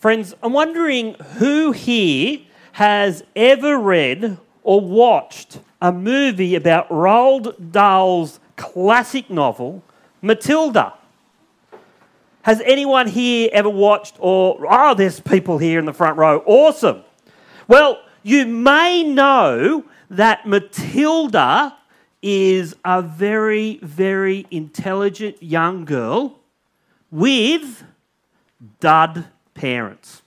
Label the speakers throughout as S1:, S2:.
S1: Friends, I'm wondering who here has ever read or watched a movie about Roald Dahl's classic novel, Matilda. Has anyone here ever watched or oh there's people here in the front row. Awesome. Well, you may know that Matilda is a very very intelligent young girl with dud parents.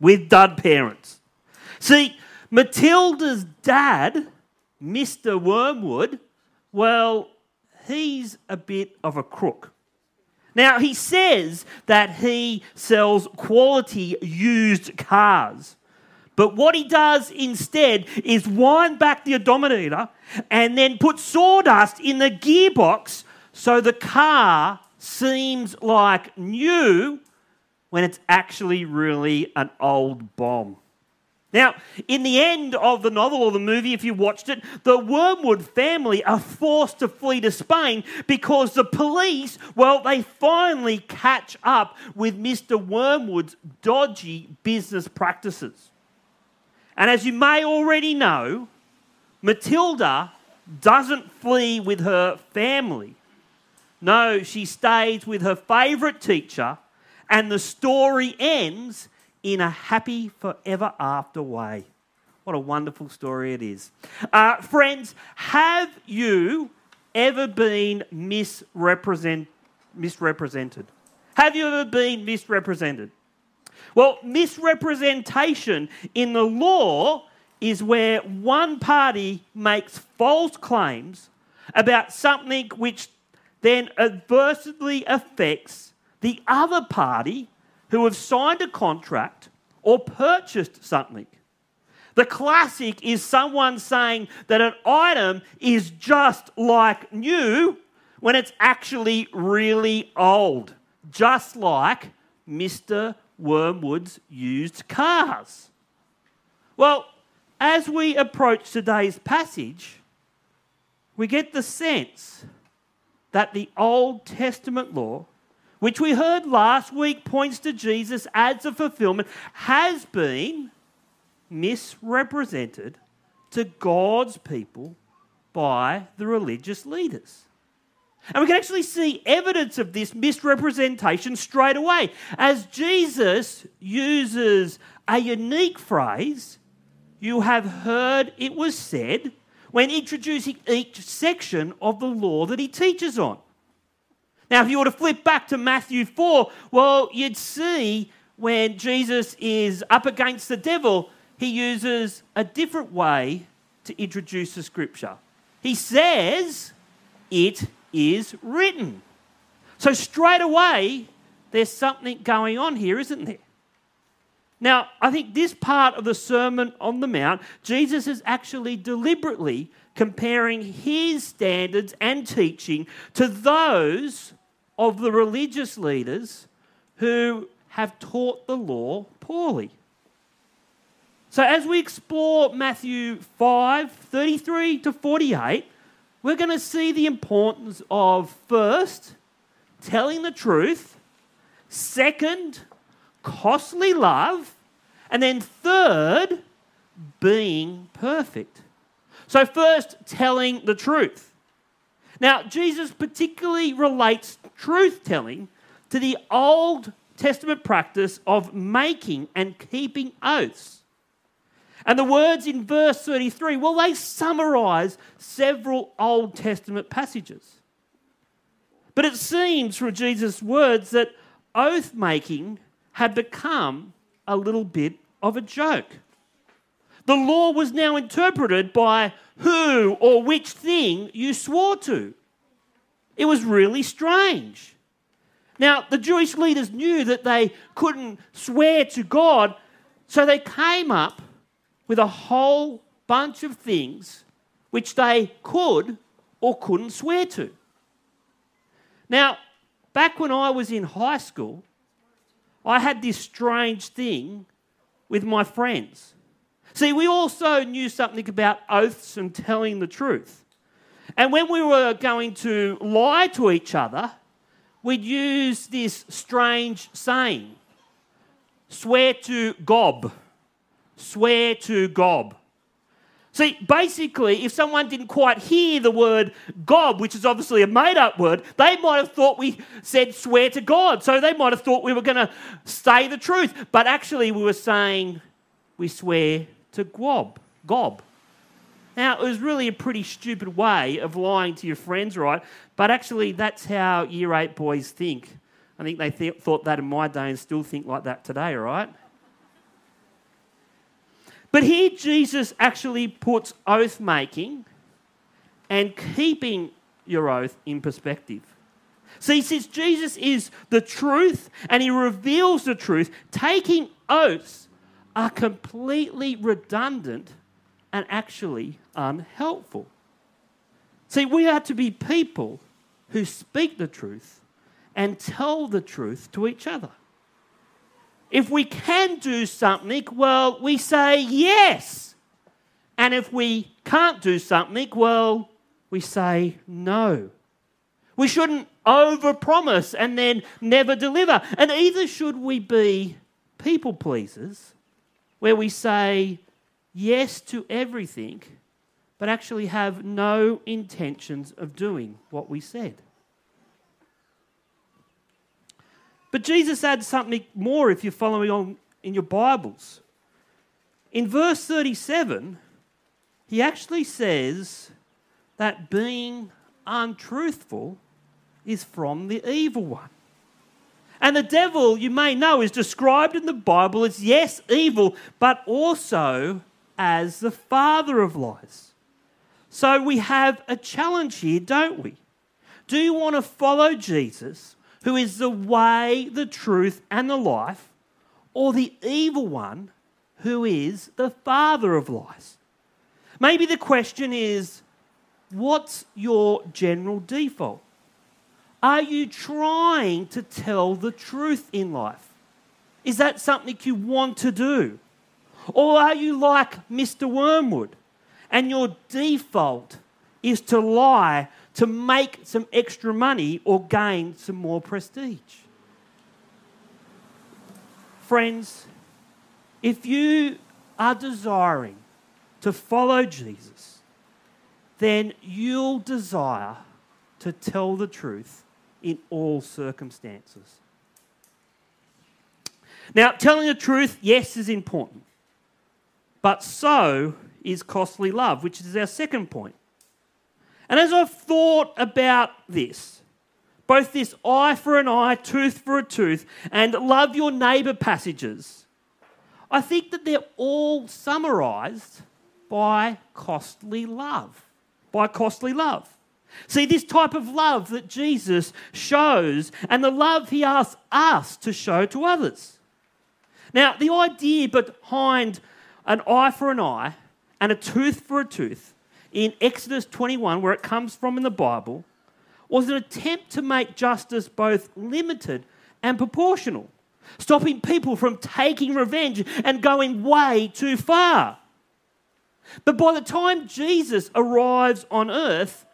S1: With dud parents. See, Matilda's dad, Mr. Wormwood, well, he's a bit of a crook. Now, he says that he sells quality used cars. But what he does instead is wind back the odometer and then put sawdust in the gearbox so the car seems like new when it's actually really an old bomb. Now, in the end of the novel or the movie, if you watched it, the Wormwood family are forced to flee to Spain because the police, well, they finally catch up with Mr. Wormwood's dodgy business practices. And as you may already know, Matilda doesn't flee with her family. No, she stays with her favourite teacher, and the story ends in a happy forever after way. What a wonderful story it is. Uh, friends, have you ever been misrepresent, misrepresented? Have you ever been misrepresented? Well, misrepresentation in the law is where one party makes false claims about something which then adversely affects the other party who have signed a contract or purchased something. The classic is someone saying that an item is just like new when it's actually really old, just like Mr. Wormwood's used cars. Well, as we approach today's passage, we get the sense that the Old Testament law which we heard last week points to Jesus as a fulfillment, has been misrepresented to God's people by the religious leaders. And we can actually see evidence of this misrepresentation straight away as Jesus uses a unique phrase you have heard it was said when introducing each section of the law that he teaches on. Now, if you were to flip back to Matthew 4, well, you'd see when Jesus is up against the devil, he uses a different way to introduce the scripture. He says, It is written. So, straight away, there's something going on here, isn't there? Now, I think this part of the Sermon on the Mount, Jesus is actually deliberately comparing his standards and teaching to those of the religious leaders who have taught the law poorly. So, as we explore Matthew 5 33 to 48, we're going to see the importance of first, telling the truth, second, costly love, and then third, being perfect. So, first, telling the truth. Now, Jesus particularly relates truth telling to the Old Testament practice of making and keeping oaths. And the words in verse 33, well, they summarize several Old Testament passages. But it seems from Jesus' words that oath making had become a little bit of a joke. The law was now interpreted by who or which thing you swore to. It was really strange. Now, the Jewish leaders knew that they couldn't swear to God, so they came up with a whole bunch of things which they could or couldn't swear to. Now, back when I was in high school, I had this strange thing with my friends. See, we also knew something about oaths and telling the truth. And when we were going to lie to each other, we'd use this strange saying swear to gob. Swear to gob. See, basically, if someone didn't quite hear the word gob, which is obviously a made up word, they might have thought we said swear to God. So they might have thought we were going to say the truth. But actually, we were saying we swear to gob. Gob. Now, it was really a pretty stupid way of lying to your friends, right? But actually, that's how year eight boys think. I think they th- thought that in my day and still think like that today, right? But here Jesus actually puts oath making and keeping your oath in perspective. See, since Jesus is the truth and he reveals the truth, taking oaths are completely redundant and actually unhelpful. See, we are to be people who speak the truth and tell the truth to each other. If we can do something, well, we say yes. And if we can't do something, well, we say no. We shouldn't overpromise and then never deliver. And either should we be people pleasers, where we say yes to everything, but actually have no intentions of doing what we said. But Jesus adds something more if you're following on in your Bibles. In verse 37, he actually says that being untruthful is from the evil one. And the devil, you may know, is described in the Bible as, yes, evil, but also as the father of lies. So we have a challenge here, don't we? Do you want to follow Jesus who is the way, the truth, and the life, or the evil one, who is the father of lies? Maybe the question is what's your general default? Are you trying to tell the truth in life? Is that something you want to do? Or are you like Mr. Wormwood and your default is to lie to make some extra money or gain some more prestige. Friends, if you are desiring to follow Jesus, then you'll desire to tell the truth in all circumstances. Now, telling the truth, yes, is important, but so is costly love, which is our second point. And as I've thought about this, both this eye for an eye, tooth for a tooth, and love your neighbour passages, I think that they're all summarised by costly love. By costly love. See, this type of love that Jesus shows and the love he asks us to show to others. Now, the idea behind an eye for an eye and a tooth for a tooth in Exodus 21, where it comes from in the Bible, was an attempt to make justice both limited and proportional, stopping people from taking revenge and going way too far. But by the time Jesus arrives on earth,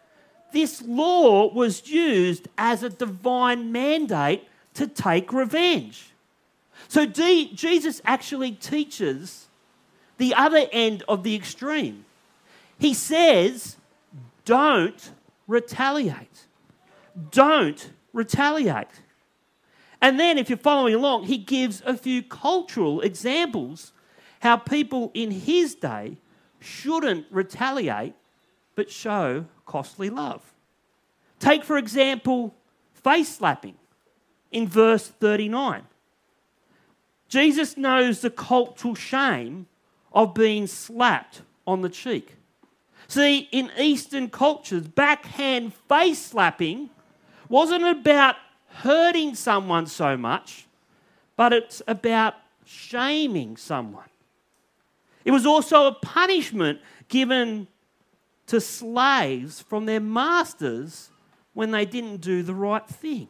S1: this law was used as a divine mandate to take revenge. So D- Jesus actually teaches the other end of the extreme. He says, don't retaliate. Don't retaliate. And then, if you're following along, he gives a few cultural examples how people in his day shouldn't retaliate but show costly love. Take, for example, face slapping in verse 39. Jesus knows the cultural shame of being slapped on the cheek. See, in Eastern cultures, backhand face slapping wasn't about hurting someone so much, but it's about shaming someone. It was also a punishment given to slaves from their masters when they didn't do the right thing.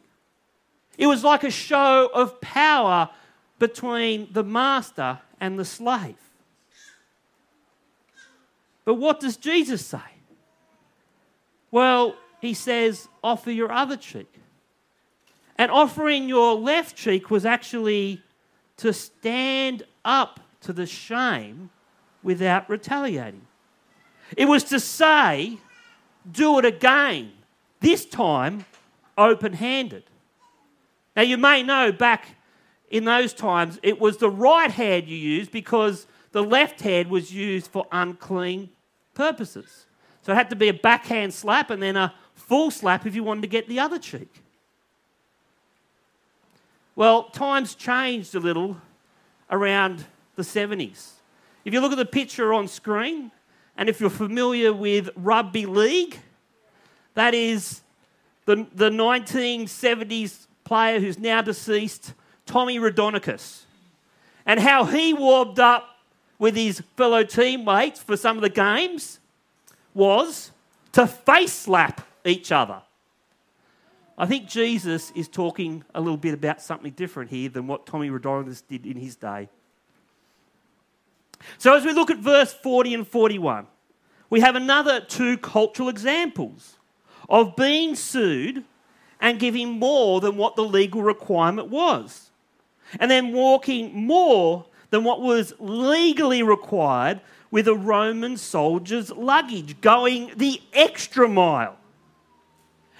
S1: It was like a show of power between the master and the slave. But what does Jesus say? Well, he says, offer your other cheek. And offering your left cheek was actually to stand up to the shame without retaliating. It was to say, do it again, this time open handed. Now, you may know back in those times, it was the right hand you used because the left hand was used for unclean purposes. So it had to be a backhand slap and then a full slap if you wanted to get the other cheek. Well, times changed a little around the 70s. If you look at the picture on screen, and if you're familiar with rugby league, that is the, the 1970s player who's now deceased, Tommy Raudonikis, and how he warmed up with his fellow teammates for some of the games was to face slap each other. I think Jesus is talking a little bit about something different here than what Tommy Raudonikis did in his day. So, as we look at verse 40 and 41, we have another two cultural examples of being sued and giving more than what the legal requirement was, and then walking more than what was legally required with a Roman soldier's luggage, going the extra mile.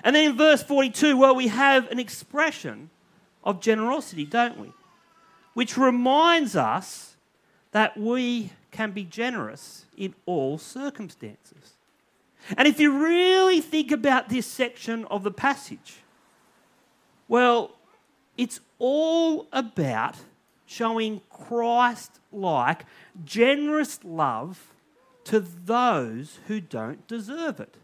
S1: And then in verse 42, well, we have an expression of generosity, don't we? Which reminds us that we can be generous in all circumstances. And if you really think about this section of the passage, well, it's all about showing Christ like, generous love to those who don't deserve it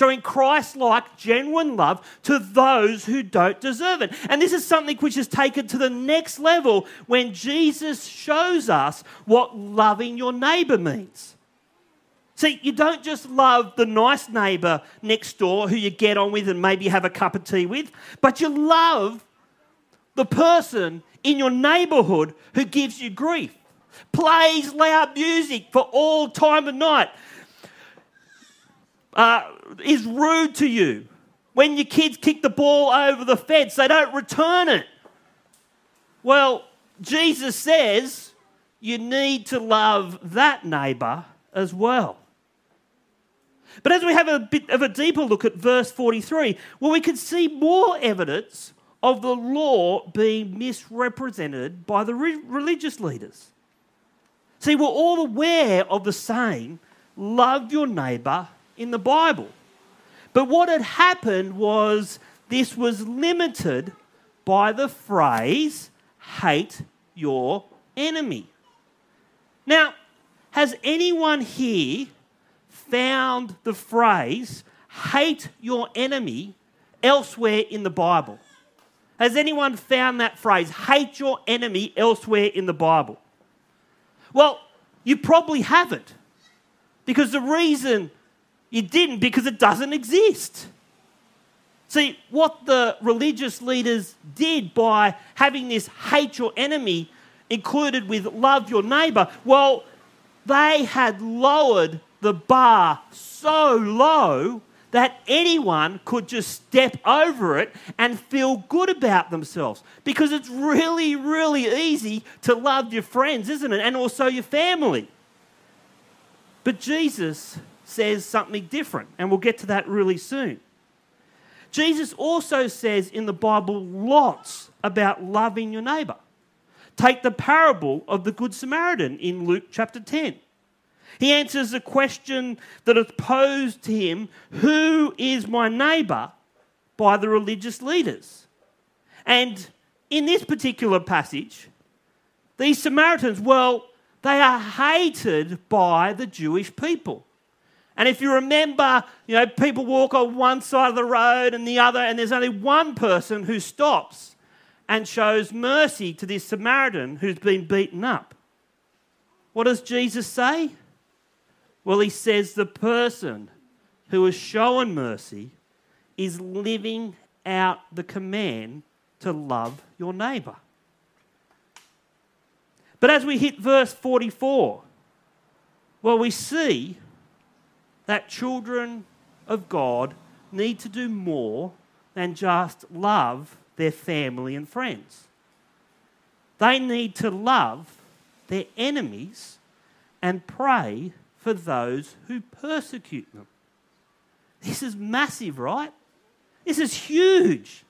S1: showing Christ like, genuine love to those who don't deserve it. And this is something which is taken to the next level when Jesus shows us what loving your neighbor means. See, you don't just love the nice neighbor next door who you get on with and maybe have a cup of tea with, but you love the person in your neighborhood who gives you grief, plays loud music for all time of night, uh, is rude to you. When your kids kick the ball over the fence, they don't return it. Well, Jesus says you need to love that neighbour as well. But as we have a bit of a deeper look at verse 43, well, we can see more evidence of the law being misrepresented by the re- religious leaders. See, we're all aware of the saying, love your neighbour in the Bible. But what had happened was this was limited by the phrase, hate your enemy. Now, has anyone here found the phrase, hate your enemy, elsewhere in the Bible? Has anyone found that phrase, hate your enemy, elsewhere in the Bible? Well, you probably haven't. Because the reason you didn't because it doesn't exist. See, what the religious leaders did by having this hate your enemy included with love your neighbor, well, they had lowered the bar so low that anyone could just step over it and feel good about themselves. Because it's really, really easy to love your friends, isn't it? And also your family. But Jesus says something different, and we'll get to that really soon. Jesus also says in the Bible lots about loving your neighbor. Take the parable of the Good Samaritan in Luke chapter 10. He answers the question that is posed to him Who is my neighbor? by the religious leaders. And in this particular passage, these Samaritans, well, they are hated by the Jewish people. And if you remember, you know, people walk on one side of the road and the other, and there's only one person who stops and shows mercy to this Samaritan who's been beaten up. What does Jesus say? Well, he says the person who has shown mercy is living out the command to love your neighbour. But as we hit verse 44, well, we see that children of God need to do more than just love their family and friends. they need to love their enemies and pray for those who persecute them. This is massive, right? This is huge.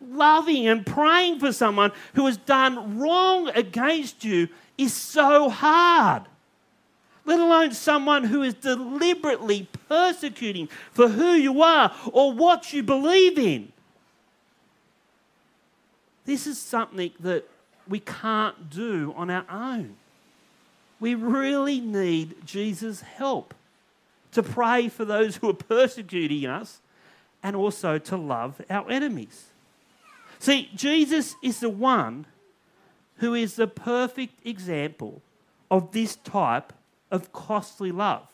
S1: Loving and praying for someone who has done wrong against you is so hard. Let alone someone who is deliberately persecuting for who you are or what you believe in. This is something that we can't do on our own. We really need Jesus' help to pray for those who are persecuting us and also to love our enemies. See, Jesus is the one who is the perfect example of this type of costly love.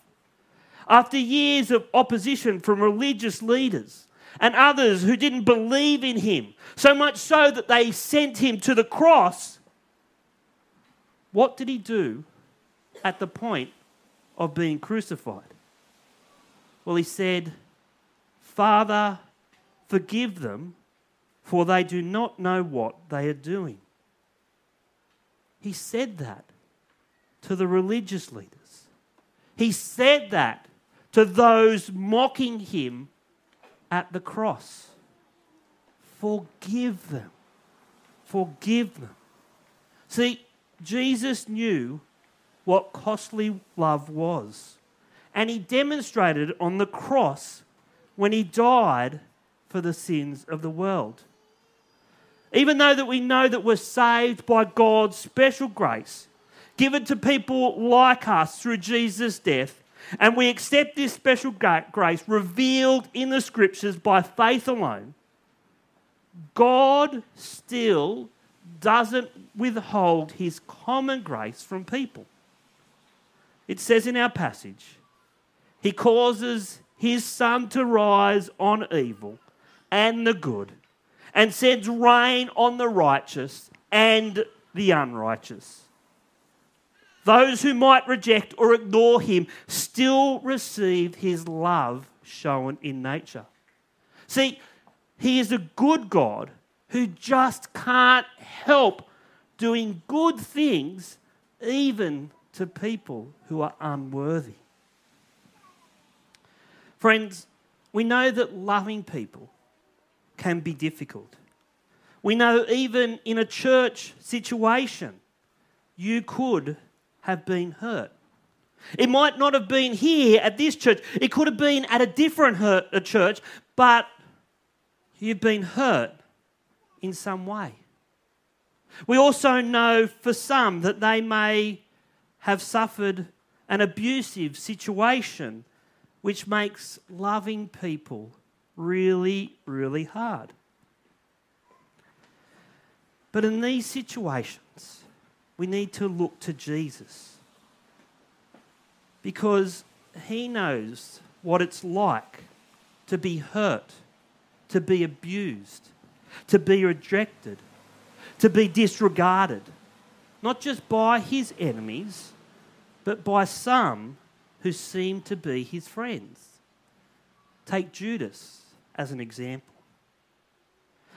S1: After years of opposition from religious leaders and others who didn't believe in him, so much so that they sent him to the cross, what did he do at the point of being crucified? Well, he said, Father, forgive them, for they do not know what they are doing. He said that to the religious leaders. He said that to those mocking him at the cross. Forgive them. Forgive them. See, Jesus knew what costly love was. And he demonstrated on the cross when he died for the sins of the world. Even though that we know that we're saved by God's special grace, given to people like us through Jesus' death, and we accept this special grace revealed in the scriptures by faith alone, God still doesn't withhold his common grace from people. It says in our passage, he causes his sun to rise on evil and the good, and sends rain on the righteous and the unrighteous. Those who might reject or ignore him still receive his love shown in nature. See, he is a good God who just can't help doing good things even to people who are unworthy. Friends, we know that loving people can be difficult. We know even in a church situation, you could have been hurt. It might not have been here at this church, it could have been at a different hurt, a church, but you've been hurt in some way. We also know for some that they may have suffered an abusive situation which makes loving people really, really hard. But in these situations, we need to look to Jesus because he knows what it's like to be hurt, to be abused, to be rejected, to be disregarded, not just by his enemies, but by some who seem to be his friends. Take Judas as an example.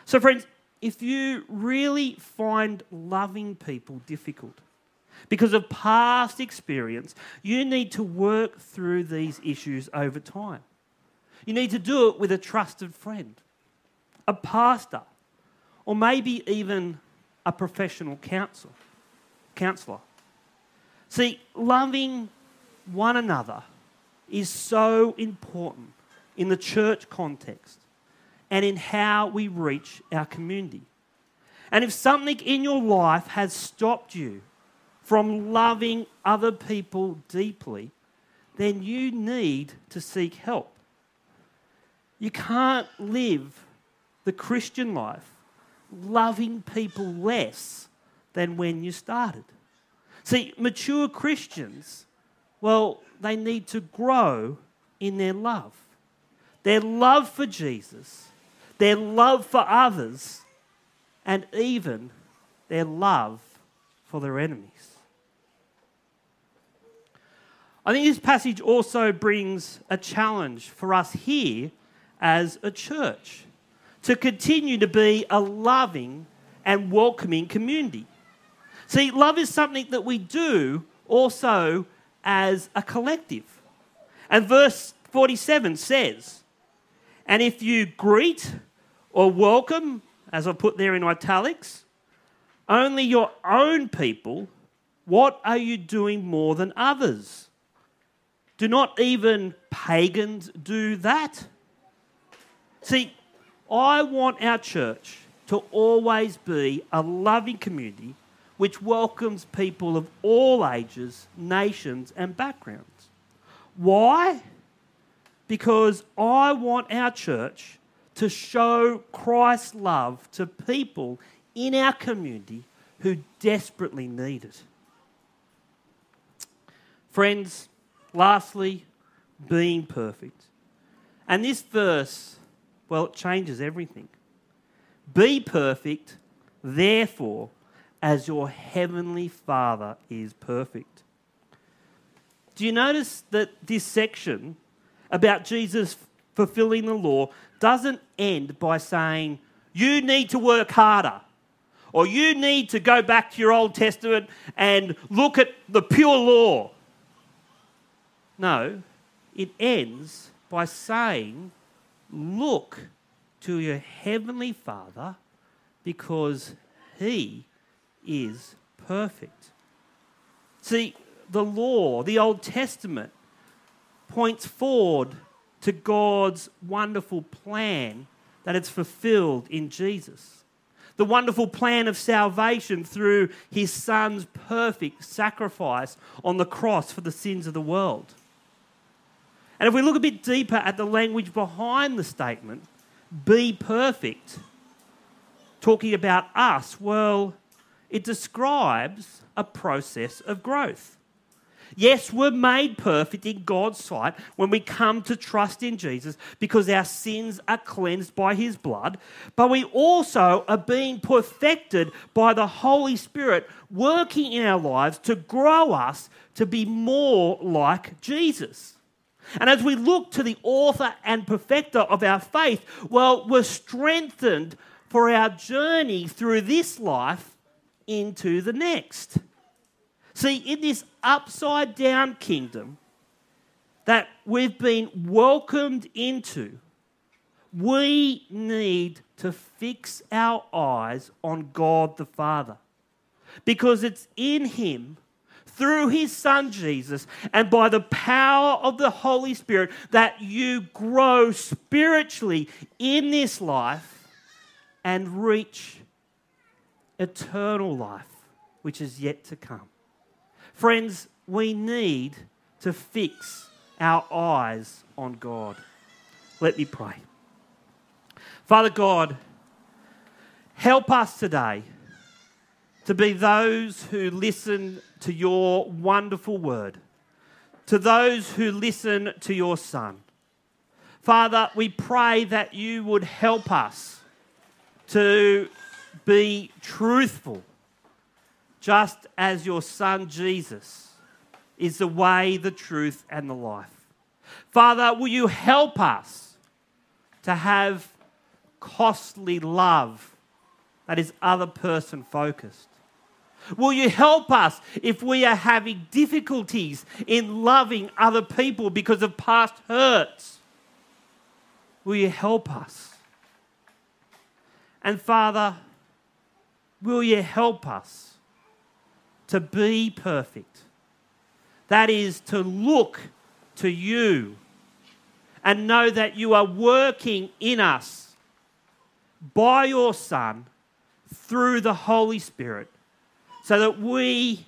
S1: So, friends, if you really find loving people difficult because of past experience, you need to work through these issues over time. You need to do it with a trusted friend, a pastor, or maybe even a professional counsel, counselor. See, loving one another is so important in the church context and in how we reach our community. And if something in your life has stopped you from loving other people deeply, then you need to seek help. You can't live the Christian life loving people less than when you started. See, mature Christians well, they need to grow in their love. Their love for Jesus, their love for others, and even their love for their enemies. I think this passage also brings a challenge for us here as a church to continue to be a loving and welcoming community. See, love is something that we do also as a collective. And verse 47 says, And if you greet or welcome, as I put there in italics, only your own people, what are you doing more than others? Do not even pagans do that? See, I want our church to always be a loving community which welcomes people of all ages, nations, and backgrounds. Why? Because I want our church to show Christ's love to people in our community who desperately need it. Friends, lastly, being perfect. And this verse, well, it changes everything. Be perfect, therefore, as your heavenly Father is perfect. Do you notice that this section about Jesus fulfilling the law doesn't end by saying, you need to work harder, or you need to go back to your Old Testament and look at the pure law. No, it ends by saying, look to your heavenly Father because he is perfect. See, the law, the Old Testament, points forward to God's wonderful plan that it's fulfilled in Jesus. The wonderful plan of salvation through his son's perfect sacrifice on the cross for the sins of the world. And if we look a bit deeper at the language behind the statement, be perfect, talking about us, well, it describes a process of growth. Yes, we're made perfect in God's sight when we come to trust in Jesus because our sins are cleansed by his blood, but we also are being perfected by the Holy Spirit working in our lives to grow us to be more like Jesus. And as we look to the author and perfecter of our faith, well, we're strengthened for our journey through this life into the next. See, in this upside down kingdom that we've been welcomed into, we need to fix our eyes on God the Father because it's in Him through his son Jesus and by the power of the Holy Spirit that you grow spiritually in this life and reach eternal life, which is yet to come. Friends, we need to fix our eyes on God. Let me pray. Father God, help us today to be those who listen to your wonderful word, to those who listen to your Son. Father, we pray that you would help us to be truthful just as your Son Jesus is the way, the truth, and the life. Father, will you help us to have costly love that is other person focused? Will you help us if we are having difficulties in loving other people because of past hurts? Will you help us? And Father, will you help us to be perfect. That is to look to you and know that you are working in us by your Son through the Holy Spirit so that we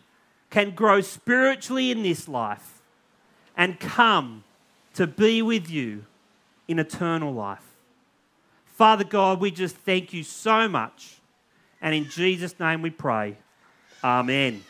S1: can grow spiritually in this life and come to be with you in eternal life. Father God, we just thank you so much. And in Jesus' name we pray. Amen.